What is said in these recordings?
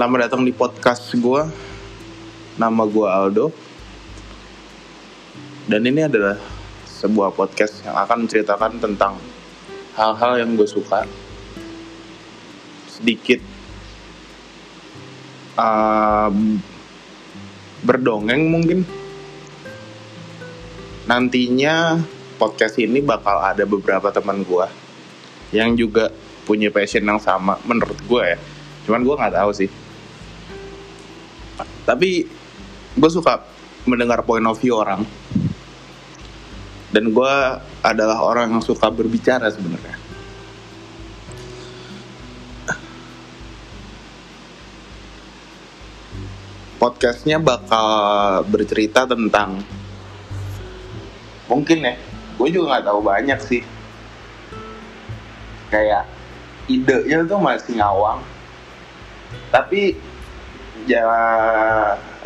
Selamat datang di podcast gue. Nama gue Aldo. Dan ini adalah sebuah podcast yang akan menceritakan tentang hal-hal yang gue suka. Sedikit uh, berdongeng mungkin. Nantinya podcast ini bakal ada beberapa teman gue yang juga punya passion yang sama menurut gue ya cuman gue nggak tahu sih tapi gue suka mendengar point of view orang. Dan gue adalah orang yang suka berbicara sebenarnya. Podcastnya bakal bercerita tentang mungkin ya gue juga nggak tahu banyak sih. Kayak idenya tuh masih ngawang. Tapi ya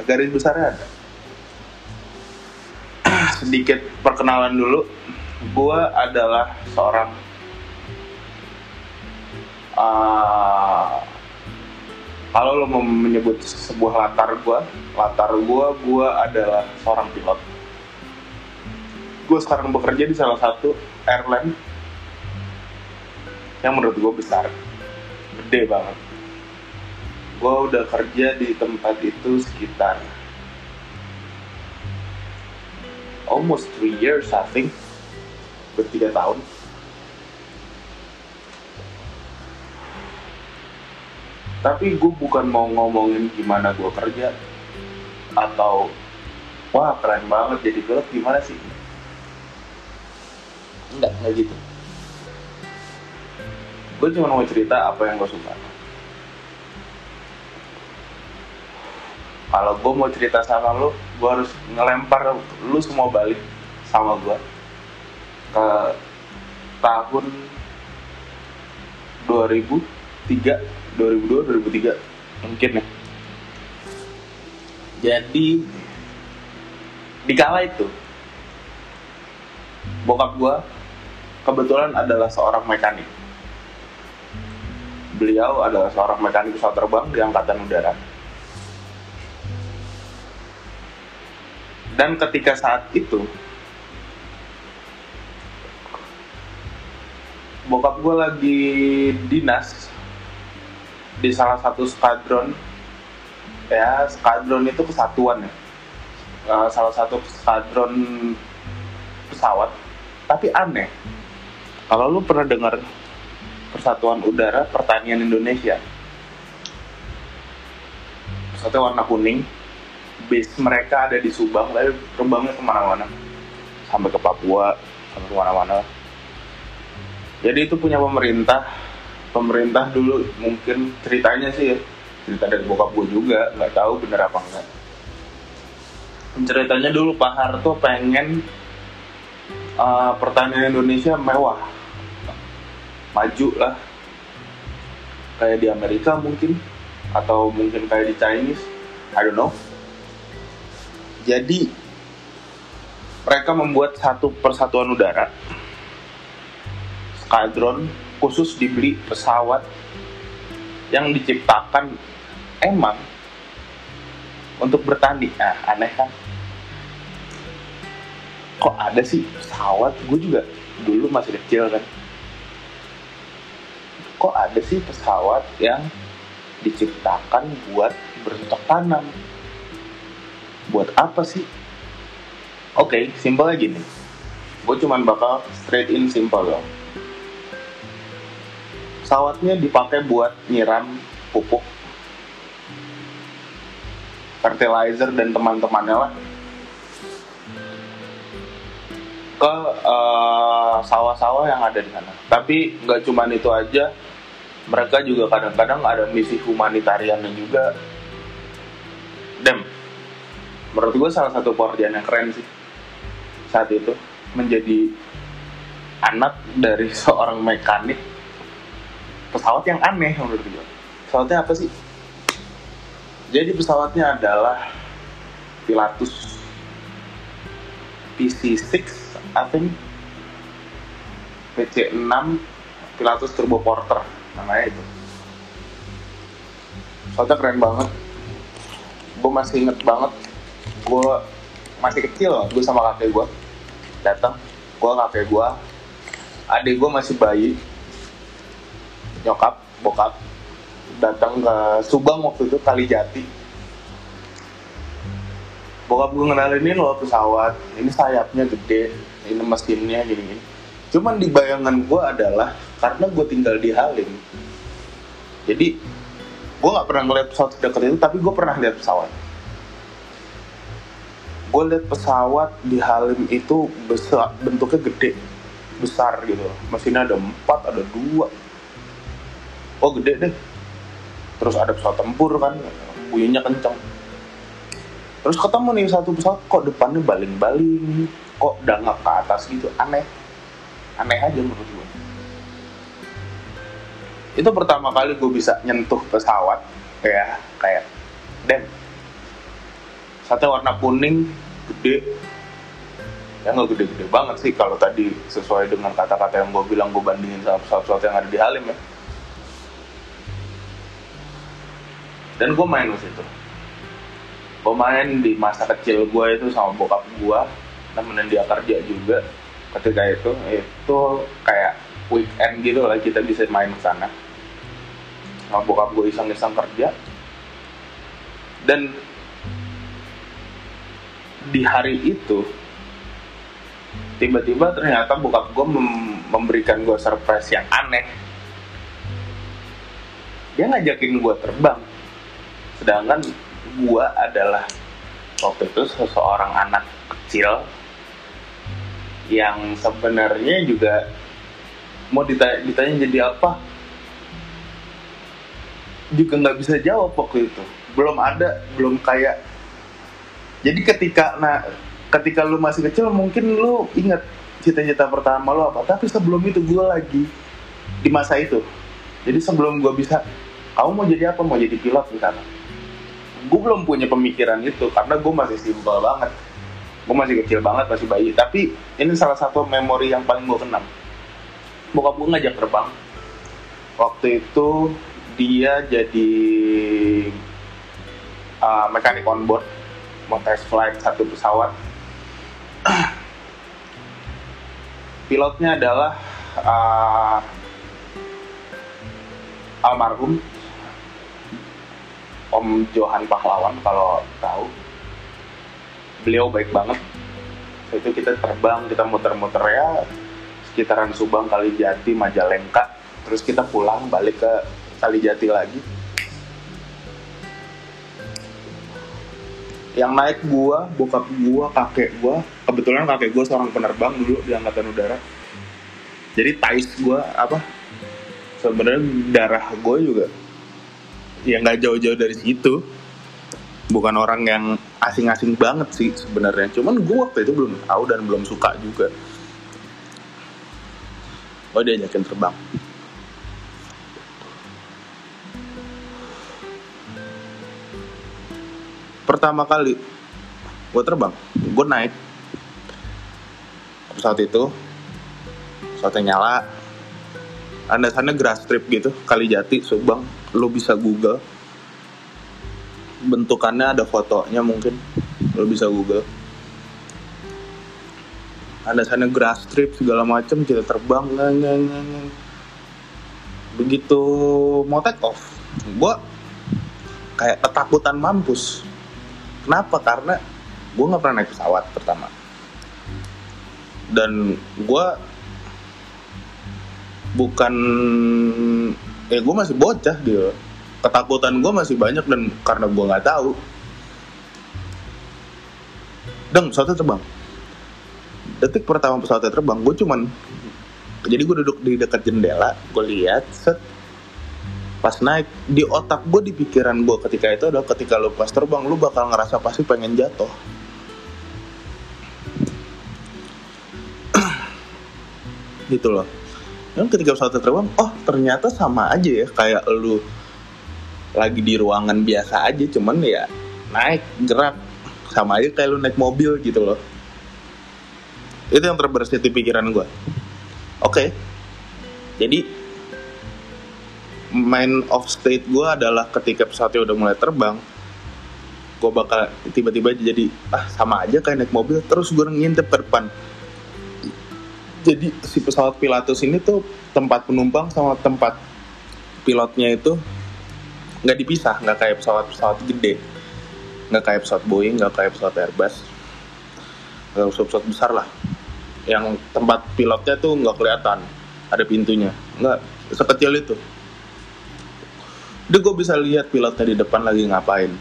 garis besarnya ada. Sedikit perkenalan dulu. Gue adalah seorang uh, kalau lo mau menyebut sebuah latar gue latar gue gue adalah seorang pilot. Gue sekarang bekerja di salah satu airline yang menurut gue besar. Gede banget gue udah kerja di tempat itu sekitar almost three years I think. Bertiga tahun. Tapi gue bukan mau ngomongin gimana gue kerja atau wah keren banget jadi pilot gimana sih? Enggak enggak gitu. Gue cuma mau cerita apa yang gue suka kalau gue mau cerita sama lu gue harus ngelempar lu semua balik sama gue ke tahun 2003 2002 2003 mungkin ya. Jadi di kala itu bokap gue kebetulan adalah seorang mekanik. Beliau adalah seorang mekanik pesawat terbang di angkatan udara dan ketika saat itu bokap gue lagi dinas di salah satu skadron. Ya skadron itu kesatuan ya. Uh, salah satu skadron pesawat. Tapi aneh kalau lu pernah dengar Persatuan Udara Pertanian Indonesia? Pesawatnya warna kuning base mereka ada di Subang tapi terbangnya ke mana-mana. Sampai ke Papua sampai ke mana-mana. Jadi itu punya pemerintah. Pemerintah dulu mungkin ceritanya sih ya cerita dari bokap gue juga nggak tahu bener apa enggak. Ceritanya dulu Pak Harto pengen uh, pertanian Indonesia mewah. Maju lah. Kayak di Amerika mungkin atau mungkin kayak di Chinese I don't know jadi mereka membuat satu persatuan udara skadron khusus dibeli pesawat yang diciptakan emang untuk bertanding. Nah, aneh kan? Kok ada sih pesawat? Gue juga dulu masih kecil kan. Kok ada sih pesawat yang diciptakan buat bercocok tanam? Buat apa sih? Oke, okay, simpelnya gini. Gue cuman bakal straight in simple loh pesawatnya dipakai buat nyiram pupuk fertilizer dan teman-temannya lah ke sawah sawah-sawah yang ada di sana. Tapi nggak cuma itu aja, mereka juga kadang-kadang ada misi humanitariannya juga. Dem, menurut gue salah satu pekerjaan yang keren sih saat itu menjadi anak dari seorang mekanik pesawat yang aneh menurut gue pesawatnya apa sih? Jadi pesawatnya adalah Pilatus PC6 I think. PC6 Pilatus Turbo Porter namanya itu. Pesawatnya keren banget. Gue masih inget banget gue masih kecil gue sama kakek gue datang. Gue kakek gue adik gue masih bayi. Nyokap bokap datang ke Subang waktu itu kali jati bokap gue ngenalin ini loh pesawat. Ini sayapnya gede ini mesinnya gini gini cuman di bayangan gue adalah karena gue tinggal di Halim. Jadi gue nggak pernah ngeliat pesawat sedekat itu tapi gue pernah lihat pesawat gue lihat pesawat di Halim itu besar bentuknya gede besar gitu. Mesinnya ada empat ada dua. Oh gede deh. Terus ada pesawat tempur kan bunyinya kenceng. Terus ketemu nih satu pesawat kok depannya baling-baling kok dangak ke atas gitu. Aneh. Aneh aja menurut gue itu pertama kali gue bisa nyentuh pesawat kayak kayak dan satu warna kuning gede. Ya nggak gede-gede banget sih kalau tadi sesuai dengan kata-kata yang gue bilang gue bandingin sama pesawat-pesawat yang ada di Halim ya. Dan gue main di situ gue main di masa kecil gue itu sama bokap gue nemenin dia kerja juga. Ketika itu itu kayak weekend gitu lah kita bisa main ke sana. Sama bokap gue iseng-iseng kerja. Dan di hari itu tiba-tiba ternyata bokap gue mem memberikan gue surprise yang aneh. Dia ngajakin gue terbang. Sedangkan gue adalah waktu itu seseorang anak kecil yang sebenarnya juga mau ditanya, ditanya jadi apa? Juga nggak bisa jawab waktu itu. Belum ada belum kayak jadi ketika nah ketika lu masih kecil mungkin lu inget cita-cita pertama lu apa. Tapi sebelum itu gue lagi di masa itu. Jadi sebelum gue bisa kamu mau jadi apa? Mau jadi pilot misalnya gue belum punya pemikiran itu karena gue masih simpel banget. Gue masih kecil banget masih bayi. Tapi ini salah satu memori yang paling gue kenang. Bokap gue ngajak terbang. Waktu itu dia jadi uh, mekanik on board mau test flight satu pesawat. Pilotnya adalah uh, almarhum Om Johan Pahlawan kalau tahu. Beliau baik banget. Itu kita terbang kita muter-muter ya sekitaran Subang Kalijati Majalengka. Terus kita pulang balik ke Kalijati lagi yang naik gua, bokap gua, kakek gua. Kebetulan kakek gua seorang penerbang dulu di angkatan udara. Jadi tais gua apa? Sebenarnya darah gua juga ya nggak jauh-jauh dari situ. Bukan orang yang asing-asing banget sih sebenarnya. Cuman gua waktu itu belum tahu dan belum suka juga. Oh dia nyakin terbang. Pertama kali. Gue terbang gue naik. Pesawat itu pesawatnya nyala. Anda sana grass strip gitu kali jati subang. Lo bisa google. Bentukannya ada fotonya mungkin lo bisa google. Ada sana grass strip segala macam kita terbang begitu mau take off gue kayak ketakutan mampus Kenapa? Karena gue nggak pernah naik pesawat pertama. Dan gue bukan eh gue masih bocah gitu ketakutan gue masih banyak dan karena gue nggak tahu deng pesawatnya terbang detik pertama pesawatnya terbang gue cuman jadi gue duduk di dekat jendela gue lihat set pas naik di otak gue di pikiran gue ketika itu adalah ketika lu pas terbang lu bakal ngerasa pasti pengen jatuh. Gitu loh. Dan ketika pesawat terbang oh ternyata sama aja ya kayak lu lagi di ruangan biasa aja cuman ya naik gerak. Sama aja kayak lu naik mobil gitu loh. Itu yang terbersit di pikiran gue oke. Okay. jadi main of state gue adalah ketika pesawatnya udah mulai terbang gue bakal tiba-tiba jadi ah sama aja kayak naik mobil terus gue ngintip ke depan. Jadi si pesawat Pilatus ini tuh tempat penumpang sama tempat pilotnya itu nggak dipisah nggak kayak pesawat-pesawat gede. Nggak kayak pesawat Boeing nggak kayak pesawat Airbus. Nggak pesawat-pesawat besar lah. Yang tempat pilotnya tuh nggak kelihatan ada pintunya. Nggak sekecil itu Udah gue bisa lihat pilotnya di depan lagi ngapain.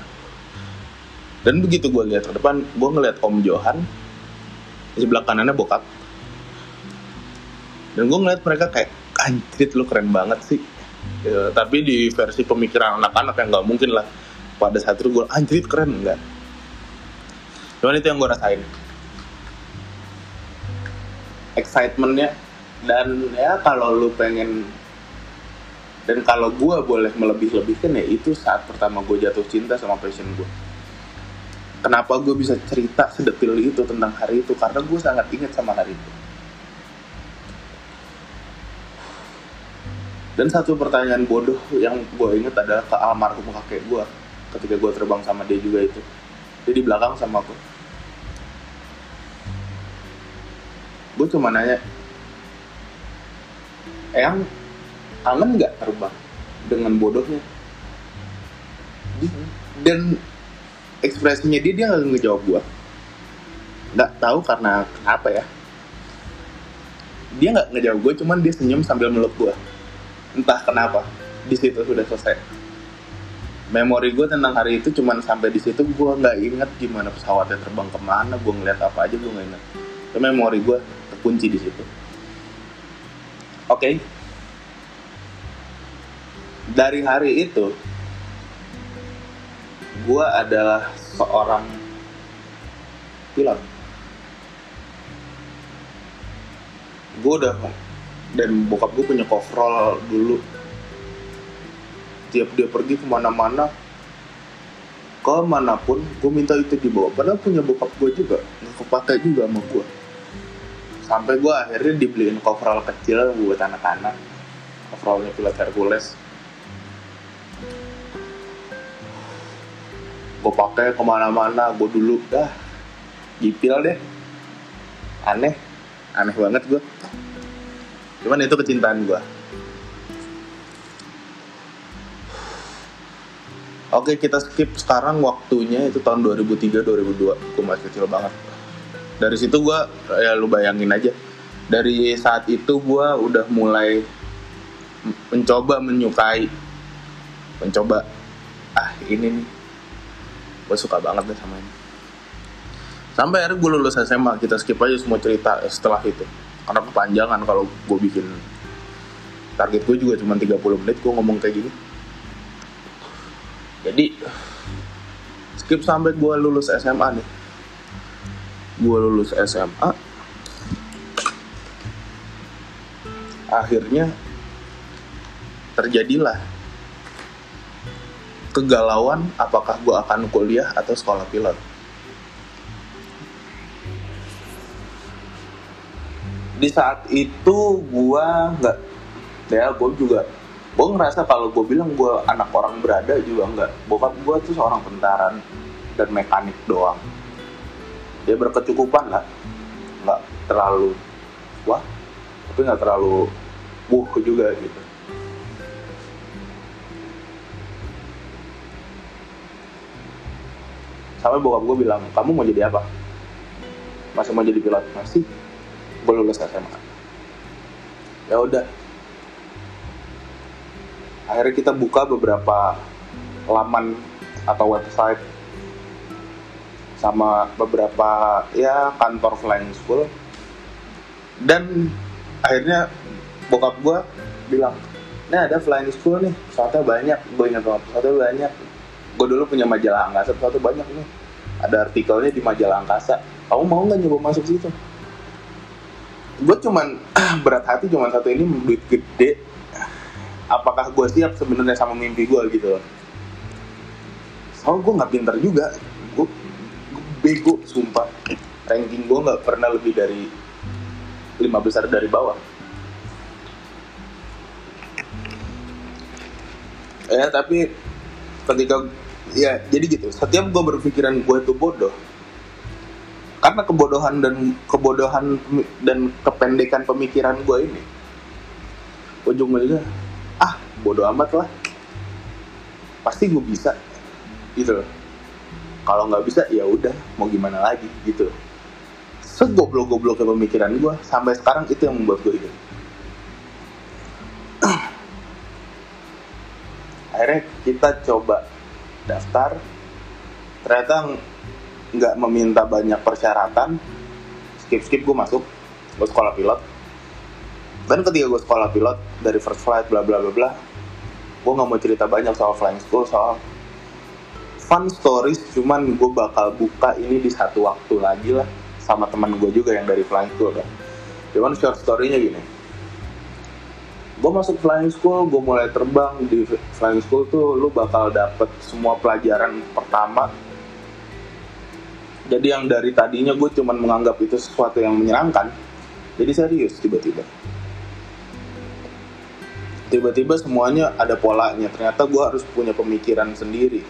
Dan begitu gue lihat ke depan gue ngeliat Om Johan di sebelah kanannya bokap. Dan gue ngeliat mereka kayak anjrit lu keren banget sih. Ya, tapi di versi pemikiran anak-anak yang nggak mungkin lah. Pada saat itu gue anjrit keren enggak cuman itu yang gue rasain. Excitementnya. Dan ya kalau lu pengen dan kalau gue boleh melebih-lebihkan ya itu saat pertama gue jatuh cinta sama passion gue kenapa gue bisa cerita sedetil itu tentang hari itu? Karena gue sangat ingat sama hari itu. Dan satu pertanyaan bodoh yang gue ingat adalah ke almarhum kakek gue ketika gue terbang sama dia juga itu. Dia di belakang sama aku. Gue cuma nanya Eyang kangen nggak terbang dengan bodohnya? Dan ekspresinya dia dia nggak ngejawab gue nggak tahu karena kenapa ya. Dia nggak ngejawab gue cuman dia senyum sambil meluk gue entah kenapa di situ sudah selesai. Memori gue tentang hari itu cuman sampai di situ gue nggak inget gimana pesawatnya terbang ke mana gue ngeliat apa aja gue nggak inget itu memori gue terkunci di situ. Oke. okay. Dari hari itu gue adalah seorang pilot. Gue udah dan bokap gue punya coverall dulu. Tiap dia pergi ke mana-mana ke mana pun gue minta itu dibawa. Padahal punya bokap gue juga nggak kepake juga sama gue sampai gue akhirnya dibeliin coverall kecil buat anak-anak. Coverallnya pilot Hercules gue pakai ke mana-mana gue dulu. Dah gipil deh. Aneh. Aneh banget gue cuman itu kecintaan gue Oke kita skip sekarang waktunya itu tahun 2003-2002 Gue masih kecil banget. Dari situ gue ya lu bayangin aja. Dari saat itu gue udah mulai mencoba menyukai Mencoba ah ini nih gue suka banget deh sama ini. Sampai akhirnya gue lulus SMA kita skip aja semua cerita setelah itu. Karena kepanjangan kalau gue bikin target gue juga cuma 30 menit gue ngomong kayak gini. Jadi skip sampai gue lulus SMA nih. Gue lulus SMA akhirnya terjadilah kegalauan apakah gue akan kuliah atau sekolah pilot. Di saat itu gue nggak, ya gue juga, gue ngerasa kalau gue bilang gue anak orang berada juga nggak. Bokap gue tuh seorang tentara dan mekanik doang. Dia berkecukupan lah, nggak terlalu wah, tapi nggak terlalu wuh juga gitu sampai bokap gue bilang kamu mau jadi apa? Masih mau jadi pilot? Masih. Gue lulus SMA ya udah. Akhirnya kita buka beberapa laman atau website sama beberapa ya kantor flying school. Dan akhirnya bokap gue bilang ini ada flying school nih pesawatnya banyak. Gue ingat banget pesawatnya banyak gue dulu punya majalah angkasa satu banyak nih. Ada artikelnya di majalah angkasa. Kamu mau nggak nyoba masuk situ? Gue cuman berat hati cuman satu ini duit gede. Apakah gue siap sebenarnya sama mimpi gue gitu? Soal gue nggak pinter juga. Gue, gue bego sumpah. Ranking gue nggak pernah lebih dari lima besar dari bawah. Ya tapi ketika ya jadi gitu. Setiap gue berpikiran gue itu bodoh. Karena kebodohan dan kebodohan dan kependekan pemikiran gue ini ujung-ujungnya ah bodoh amat lah. Pasti gue bisa. Gitu kalau nggak bisa ya udah mau gimana lagi? Gitu segoblok-gobloknya pemikiran gue sampai sekarang itu yang membuat gue hidup. Akhirnya kita coba daftar ternyata nggak meminta banyak persyaratan skip skip gue masuk gue sekolah pilot. Dan ketika gue sekolah pilot dari first flight bla bla bla bla gue nggak mau cerita banyak soal flying school soal fun stories cuman gue bakal buka ini di satu waktu lagi lah sama teman gue juga yang dari flying school kan. Cuman short storynya gini gue masuk flying school gue mulai terbang di flying school tuh lu bakal dapet semua pelajaran pertama. Jadi yang dari tadinya gue cuman menganggap itu sesuatu yang menyenangkan jadi serius tiba-tiba. Tiba-tiba semuanya ada polanya ternyata gue harus punya pemikiran sendiri.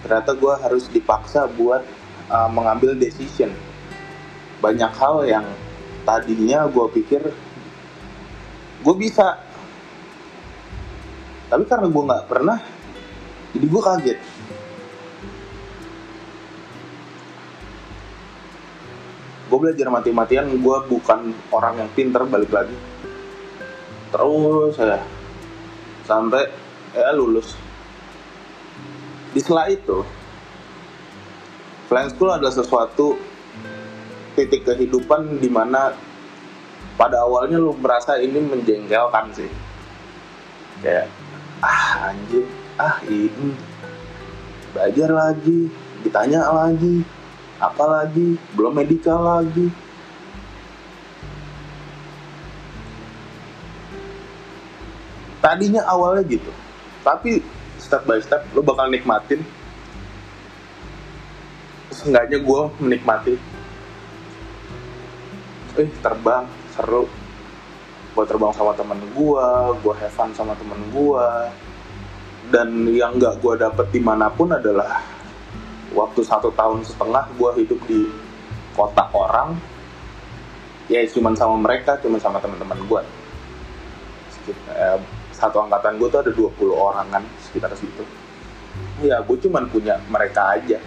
Ternyata gue harus dipaksa buat uh, mengambil decision. Banyak hal yang tadinya gue pikir gue bisa. Tapi karena gue nggak pernah jadi gue kaget. Gue belajar mati-matian gue bukan orang yang pinter balik lagi. Terus saya sampai ya lulus. Di sela itu flying school adalah sesuatu titik kehidupan di mana pada awalnya lu merasa ini menjengkelkan sih. Kayak ah anjir ah ini. Belajar lagi ditanya lagi apa lagi belum medikal lagi. Tadinya awalnya gitu. Tapi step by step lo bakal nikmatin. Seenggaknya gue menikmati. Eh terbang seru. Gue terbang sama temen gue gue have fun sama temen gue dan yang nggak gue dapet di mana pun adalah waktu satu tahun setengah gue hidup di kota orang ya cuma sama mereka cuma sama teman-teman gue eh, satu angkatan gue tuh ada 20 orang kan sekitar situ. Ya gue cuma punya mereka aja.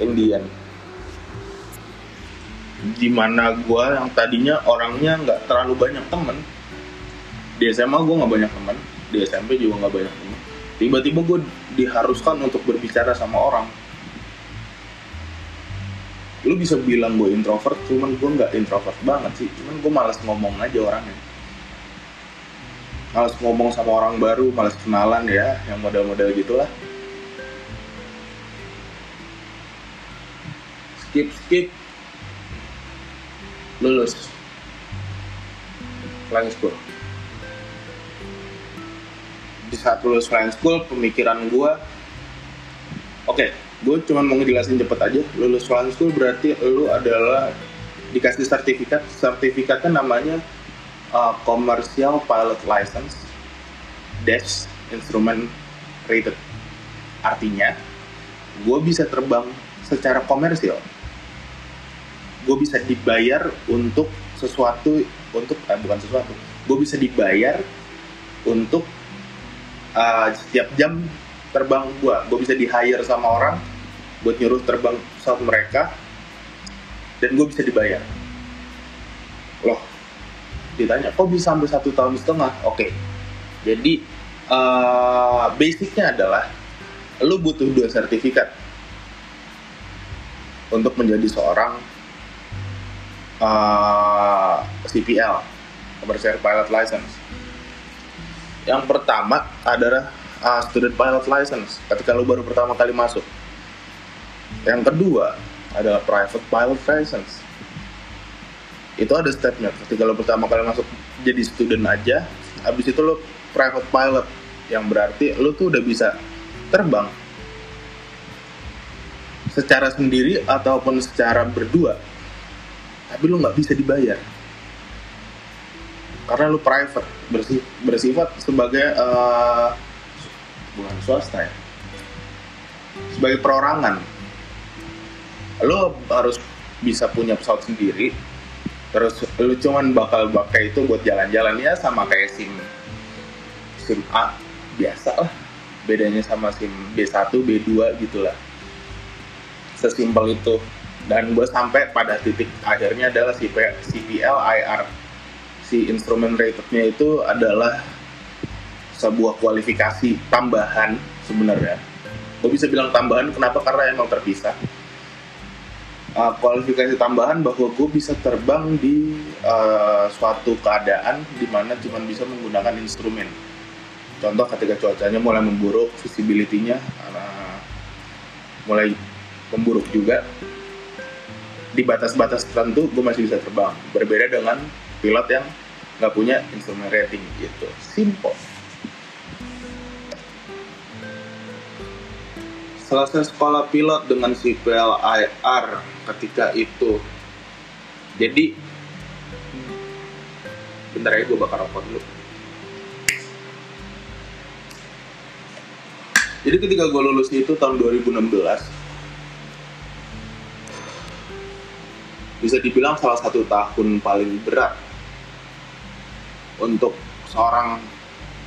Indian di mana gue yang tadinya orangnya nggak terlalu banyak temen. Di SMA gue nggak banyak temen di SMP juga nggak banyak temen. Tiba-tiba gue diharuskan untuk berbicara sama orang. Lu bisa bilang gue introvert cuman gue nggak introvert banget sih. Cuman gue malas ngomong aja orangnya. Malas ngomong sama orang baru malas kenalan ya yang model-model gitulah. Skip skip lulus. Flying school. Di saat lulus flying school pemikiran gue oke okay, gue cuma mau ngejelasin cepet aja. Lulus flying school berarti lu adalah dikasih sertifikat sertifikatnya namanya uh, commercial pilot license dash instrument rated. Artinya gue bisa terbang secara komersial gue bisa dibayar untuk sesuatu untuk eh, bukan sesuatu gue bisa dibayar untuk uh, setiap jam terbang gue gue bisa di hire sama orang buat nyuruh terbang pesawat mereka dan gue bisa dibayar. Loh ditanya kok bisa sampai satu tahun setengah? Oke. Okay. jadi uh, basicnya adalah lu butuh dua sertifikat untuk menjadi seorang uh, CPL Commercial Pilot License. Yang pertama adalah uh, Student Pilot License ketika lu baru pertama kali masuk. Yang kedua adalah Private Pilot License. Itu ada stepnya ketika lo pertama kali masuk jadi student aja habis itu lo private pilot yang berarti lo tuh udah bisa terbang. Secara sendiri ataupun secara berdua tapi lu nggak bisa dibayar. Karena lu private bersifat sebagai uh, bukan swasta ya. Sebagai perorangan. Lo harus bisa punya pesawat sendiri terus lu cuman bakal pakai itu buat jalan-jalan. Ya sama kayak sim sim A biasa lah. Bedanya sama SIM B1, B2 gitulah sesimpel itu dan gue sampai pada titik akhirnya adalah si CPL IR si instrument ratednya itu adalah sebuah kualifikasi tambahan sebenarnya. Gue bisa bilang tambahan kenapa? Karena emang terpisah. Uh, kualifikasi tambahan bahwa gue bisa terbang di uh, suatu keadaan di mana cuma bisa menggunakan instrumen. Contoh ketika cuacanya mulai memburuk visibility-nya uh, mulai memburuk juga di batas-batas tertentu gue masih bisa terbang. Berbeda dengan pilot yang nggak punya instrumen rating gitu. Simple. Selesai sekolah pilot dengan si PLIR ketika itu. Jadi bentar ya gue bakar rokok dulu. Jadi ketika gue lulus itu tahun 2016 bisa dibilang salah satu tahun paling berat untuk seorang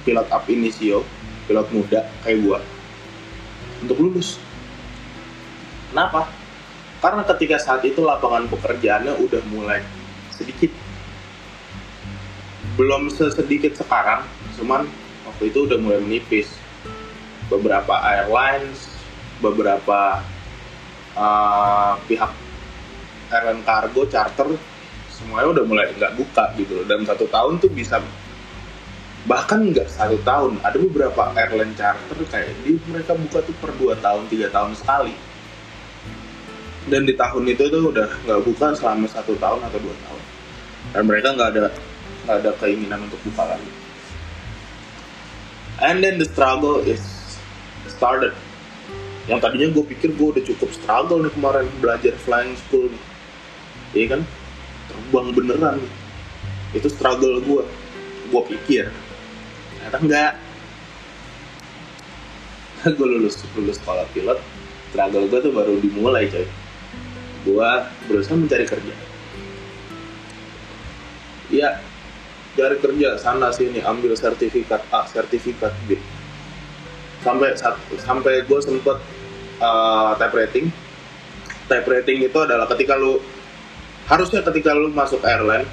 pilot up initio, pilot muda kayak gue untuk lulus. Kenapa? Karena ketika saat itu lapangan pekerjaannya udah mulai sedikit. Belum sesedikit sekarang, cuman waktu itu udah mulai menipis beberapa airlines, beberapa uh, pihak airline kargo charter semuanya udah mulai nggak buka gitu loh. Dan satu tahun tuh bisa bahkan nggak satu tahun ada beberapa airline charter kayak di mereka buka tuh per dua tahun tiga tahun sekali. Dan di tahun itu tuh udah nggak buka selama satu tahun atau dua tahun. Dan mereka nggak ada nggak ada keinginan untuk buka lagi. And then the struggle is started. Yang tadinya gue pikir gue udah cukup struggle nih kemarin belajar flying school nih iya kan? Terbang beneran. Itu struggle gue gue pikir. Ternyata enggak. Gue lulus lulus sekolah pilot. Struggle gue tuh baru dimulai coy. Gue berusaha mencari kerja. Iya, cari kerja sana sini ambil sertifikat A sertifikat B. Sampai sampai gue sempet uh, type rating. Type rating itu adalah ketika lu harusnya ketika lu masuk airline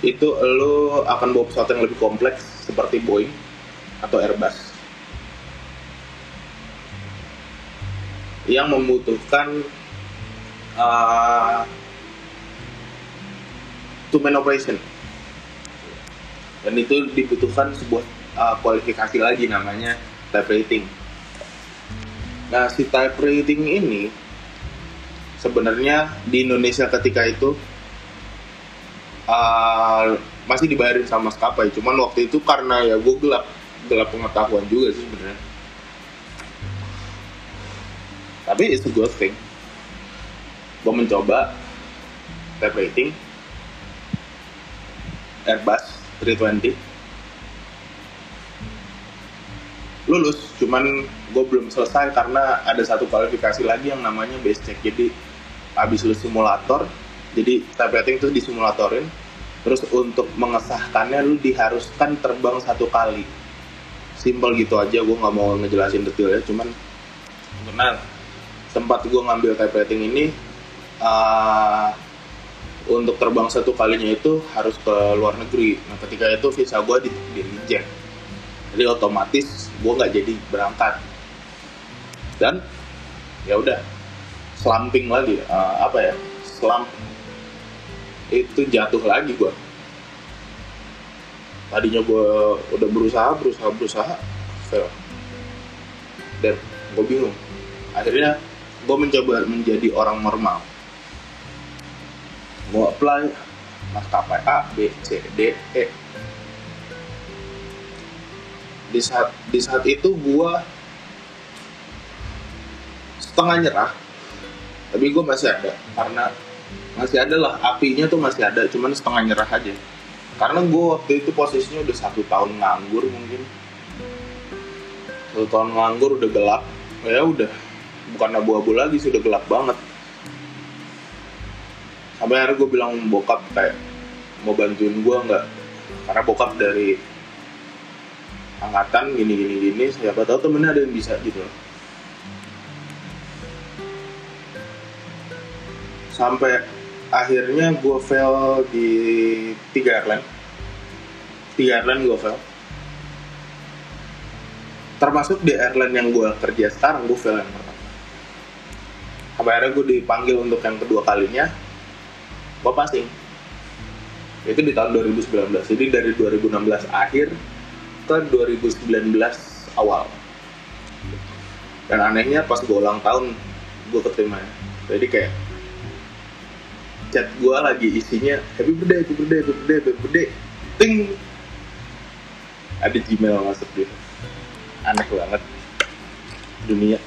itu lu akan bawa pesawat yang lebih kompleks seperti Boeing atau Airbus yang membutuhkan uh, two man operation dan itu dibutuhkan sebuah uh, kualifikasi lagi namanya type rating. Nah, si type rating ini sebenarnya di Indonesia ketika itu uh, masih dibayarin sama maskapai. Cuman waktu itu karena ya gue gelap gelap pengetahuan juga sih sebenarnya. Tapi it's a good thing. Gue mencoba type rating Airbus 320 lulus cuman gue belum selesai karena ada satu kualifikasi lagi yang namanya base check jadi habis lulus simulator jadi type rating itu disimulatorin. Terus untuk mengesahkannya lu diharuskan terbang satu kali. Simple gitu aja gue nggak mau ngejelasin detailnya cuman karena sempat gue ngambil type rating ini uh, untuk terbang satu kalinya itu harus ke luar negeri. Nah ketika itu visa gue di, di reject. Jadi otomatis gue nggak jadi berangkat. Dan ya udah slumping lagi uh, apa ya slump itu jatuh lagi gue tadinya gue udah berusaha berusaha berusaha fail. Dan gue bingung. Akhirnya gue mencoba menjadi orang normal. Gue apply maskapai A B C D E. Di saat di saat itu gue setengah nyerah tapi gue masih ada karena masih ada lah apinya tuh masih ada cuman setengah nyerah aja. Karena gue waktu itu posisinya udah satu tahun nganggur mungkin. Satu tahun nganggur udah gelap ya udah. Bukan abu-abu lagi sih udah gelap banget. Sampai akhirnya gue bilang bokap kayak mau bantuin gue nggak? Karena bokap dari angkatan gini gini gini siapa tahu temennya ada yang bisa gitu sampai akhirnya gue fail di tiga airline. Tiga airline gue fail. Termasuk di airline yang gue kerja sekarang gue fail yang pertama. Sampai akhirnya gue dipanggil untuk yang kedua kalinya gue passing. Itu di tahun 2019 jadi dari 2016 akhir ke 2019 awal. Dan anehnya pas gue ulang tahun gue keterima. Jadi kayak chat gue lagi isinya happy birthday happy birthday happy birthday happy birthday. Ting. Ada Gmail masuk gitu aneh banget. Dunia.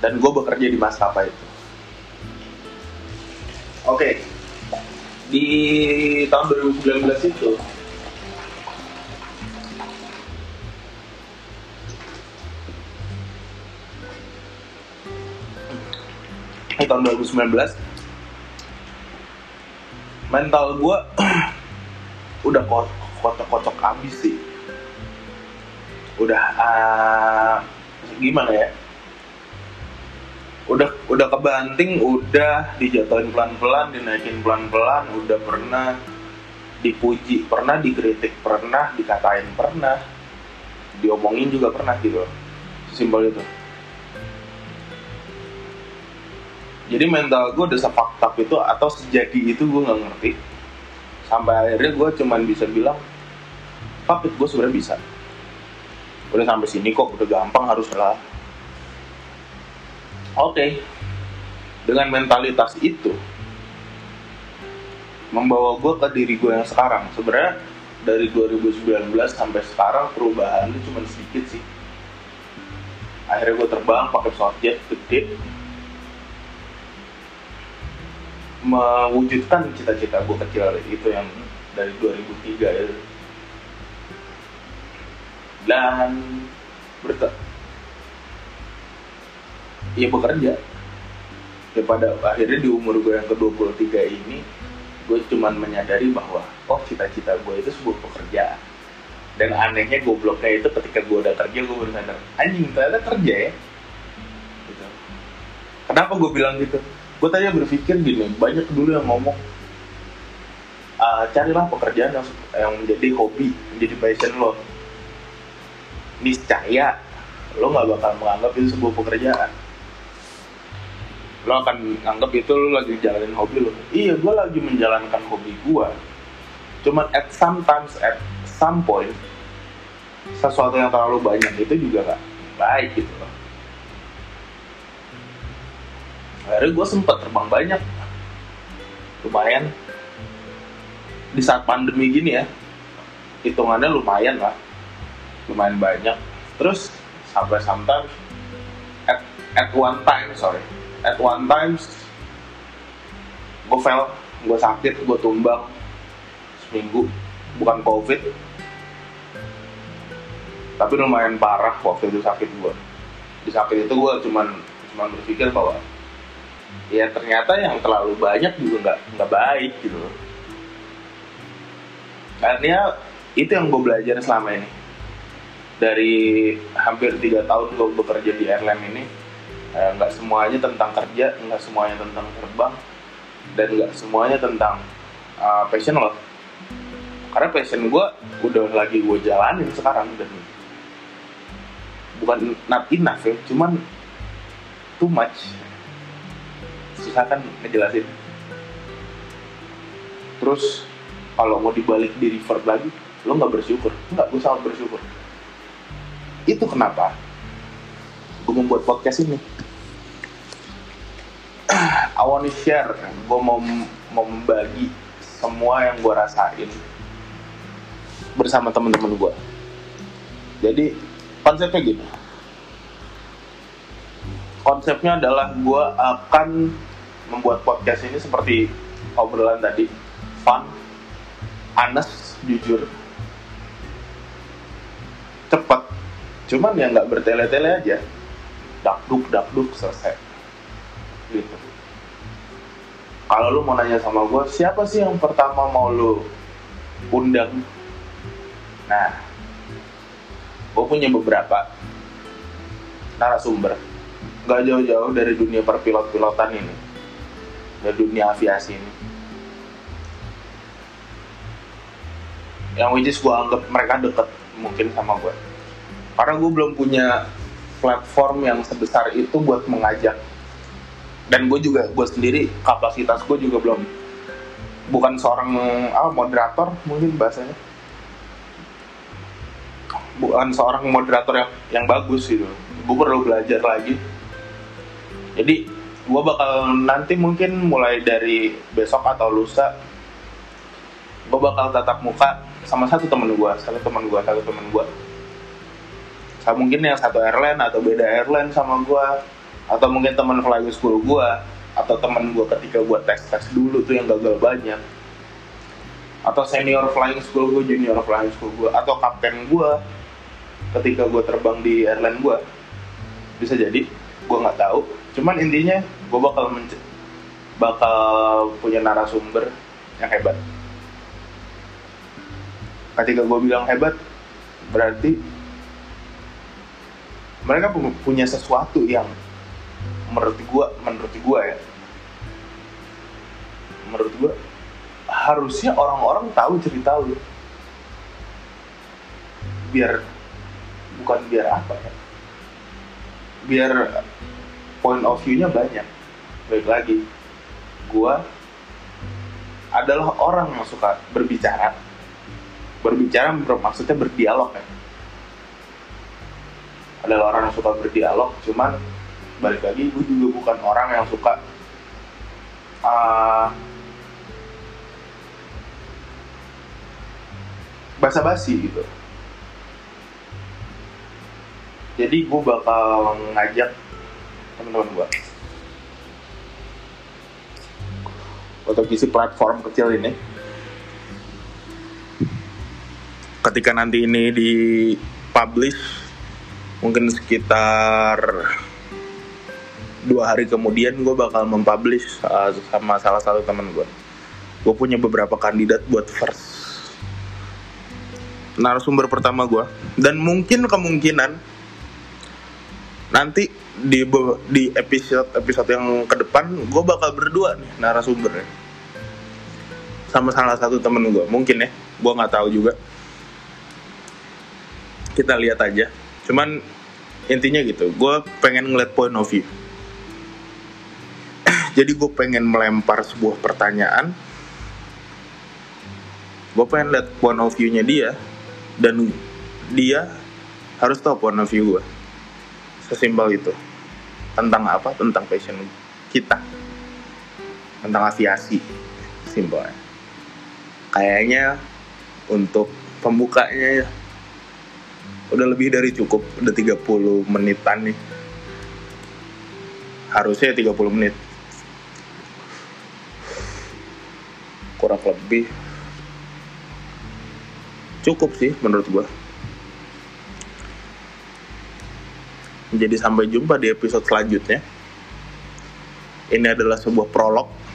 Dan gue bekerja di maskapai itu. Oke. Di tahun 2019 itu tahun 2019 mental gue udah ko- kocok-kocok abis sih. Udah ah, gimana ya? Udah udah kebanting udah dijatuhin pelan-pelan dinaikin pelan-pelan udah pernah dipuji pernah dikritik pernah dikatain pernah diomongin juga pernah gitu. Simpel itu jadi mental gue udah sefakta itu atau sejadi itu gue nggak ngerti. Sampai akhirnya gue cuman bisa bilang fuck it gue sebenarnya bisa. Udah sampai sini kok udah gampang harus lah. Oke. Dengan mentalitas itu membawa gue ke diri gue yang sekarang. Sebenarnya dari 2019 sampai sekarang perubahannya cuma sedikit sih. Akhirnya gue terbang pakai pesawat jet gede mewujudkan cita-cita gue kecil itu yang dari 2003 ya. Dan berta ya bekerja. Ya pada akhirnya di umur gue yang ke-23 ini gue cuman menyadari bahwa oh cita-cita gue itu sebuah pekerjaan. Dan anehnya gobloknya itu ketika gue udah kerja gue baru sadar anjing ternyata kerja ya? Gitu. kenapa gue bilang gitu gue tadi berpikir gini banyak dulu yang ngomong "Ah, carilah pekerjaan yang, yang menjadi hobi menjadi passion lo. Niscaya lo nggak bakal menganggap itu sebuah pekerjaan. Lo akan anggap itu lo lagi jalanin hobi lo. Iya gue lagi menjalankan hobi gue cuman at sometimes at some point sesuatu yang terlalu banyak itu juga gak baik gitu loh akhirnya gue sempet terbang banyak. Lumayan. Di saat pandemi gini ya hitungannya lumayan lah. Lumayan banyak. Terus sampai sometimes at, at one time sorry. At one times gue fail gue sakit gue tumbang. Seminggu bukan covid. Tapi lumayan parah waktu itu sakit gue di sakit itu gue cuman cuman berpikir bahwa ya ternyata yang terlalu banyak juga nggak nggak baik gitu karena itu yang gue belajar selama ini. Dari hampir tiga tahun gue bekerja di airline ini eh, nggak semuanya tentang kerja nggak semuanya tentang terbang dan nggak semuanya tentang uh, passion lo karena passion gue udah lagi gue jalanin sekarang dan bukan not enough ya cuman too much susah kan ngejelasin. Terus kalau mau dibalik di revert lagi lo nggak bersyukur. Nggak gue sangat bersyukur. Itu kenapa gue membuat podcast ini. I wanna share. Gue mau mau membagi semua yang gue rasain bersama teman-teman gue. Jadi konsepnya gini. Konsepnya adalah gue akan membuat podcast ini seperti obrolan tadi. Fun anes jujur. Cepet cuman ya nggak bertele-tele aja. Dakduk dakduk selesai. Gitu. Kalau lu mau nanya sama gue siapa sih yang pertama mau lu undang? Nah gue punya beberapa narasumber. Nggak jauh-jauh dari dunia perpilot-pilotan ini dari dunia aviasi ini. Yang which is gue anggap mereka deket mungkin sama gue karena gue belum punya platform yang sebesar itu buat mengajak. Dan gue juga gue sendiri kapasitas gue juga belum. Bukan seorang ah, moderator mungkin bahasanya. Bukan seorang moderator yang yang bagus gitu. Gue perlu belajar lagi. Jadi gue bakal nanti mungkin mulai dari besok atau lusa gue bakal tatap muka sama satu temen gue satu temen gue satu temen gue sama mungkin yang satu airline atau beda airline sama gue atau mungkin teman flying school gue atau teman gue ketika gue tes tes dulu tuh yang gagal banyak. Atau senior flying school gue junior flying school gue atau kapten gue ketika gue terbang di airline gue bisa jadi gue nggak tahu. Cuman intinya gue bakal bakal punya narasumber yang hebat. Ketika gue bilang hebat berarti mereka pu- punya sesuatu yang menurut gue menurut gue ya. Menurut gue harusnya orang-orang tahu cerita lu. Biar bukan biar apa ya biar point of view-nya banyak baik lagi. Gue adalah orang yang suka berbicara. Berbicara maksudnya berdialog ya. Adalah orang yang suka berdialog cuman balik lagi gue juga bukan orang yang suka uh, basa-basi gitu. Jadi gue bakal ngajak teman-teman gue untuk isi platform kecil ini. Ketika nanti ini di publish mungkin sekitar dua hari kemudian gue bakal mempublish uh, sama salah satu teman gue gue punya beberapa kandidat buat first. Narasumber pertama gue dan mungkin kemungkinan nanti di di episode episode yang ke depan gue bakal berdua nih narasumbernya sama salah satu temen gue mungkin ya gue nggak tahu juga. Kita lihat aja. Cuman intinya gitu gue pengen ngeliat point of view. Jadi gue pengen melempar sebuah pertanyaan. Gue pengen lihat point of view-nya dia dan dia harus tahu point of view gue sesimpel itu. Tentang apa? Tentang passion kita. Tentang aviasi. Simpelnya kayaknya untuk pembukanya ya. Udah lebih dari cukup udah 30 menitan nih. Harusnya 30 menit. Kurang lebih. Cukup sih menurut gua. Jadi sampai jumpa di episode selanjutnya. Ini adalah sebuah prolog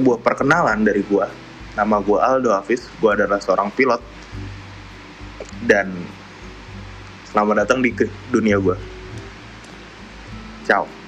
sebuah perkenalan dari gua. Nama gua Aldo Hafiz gua adalah seorang pilot. Dan selamat datang di dunia gua. Ciao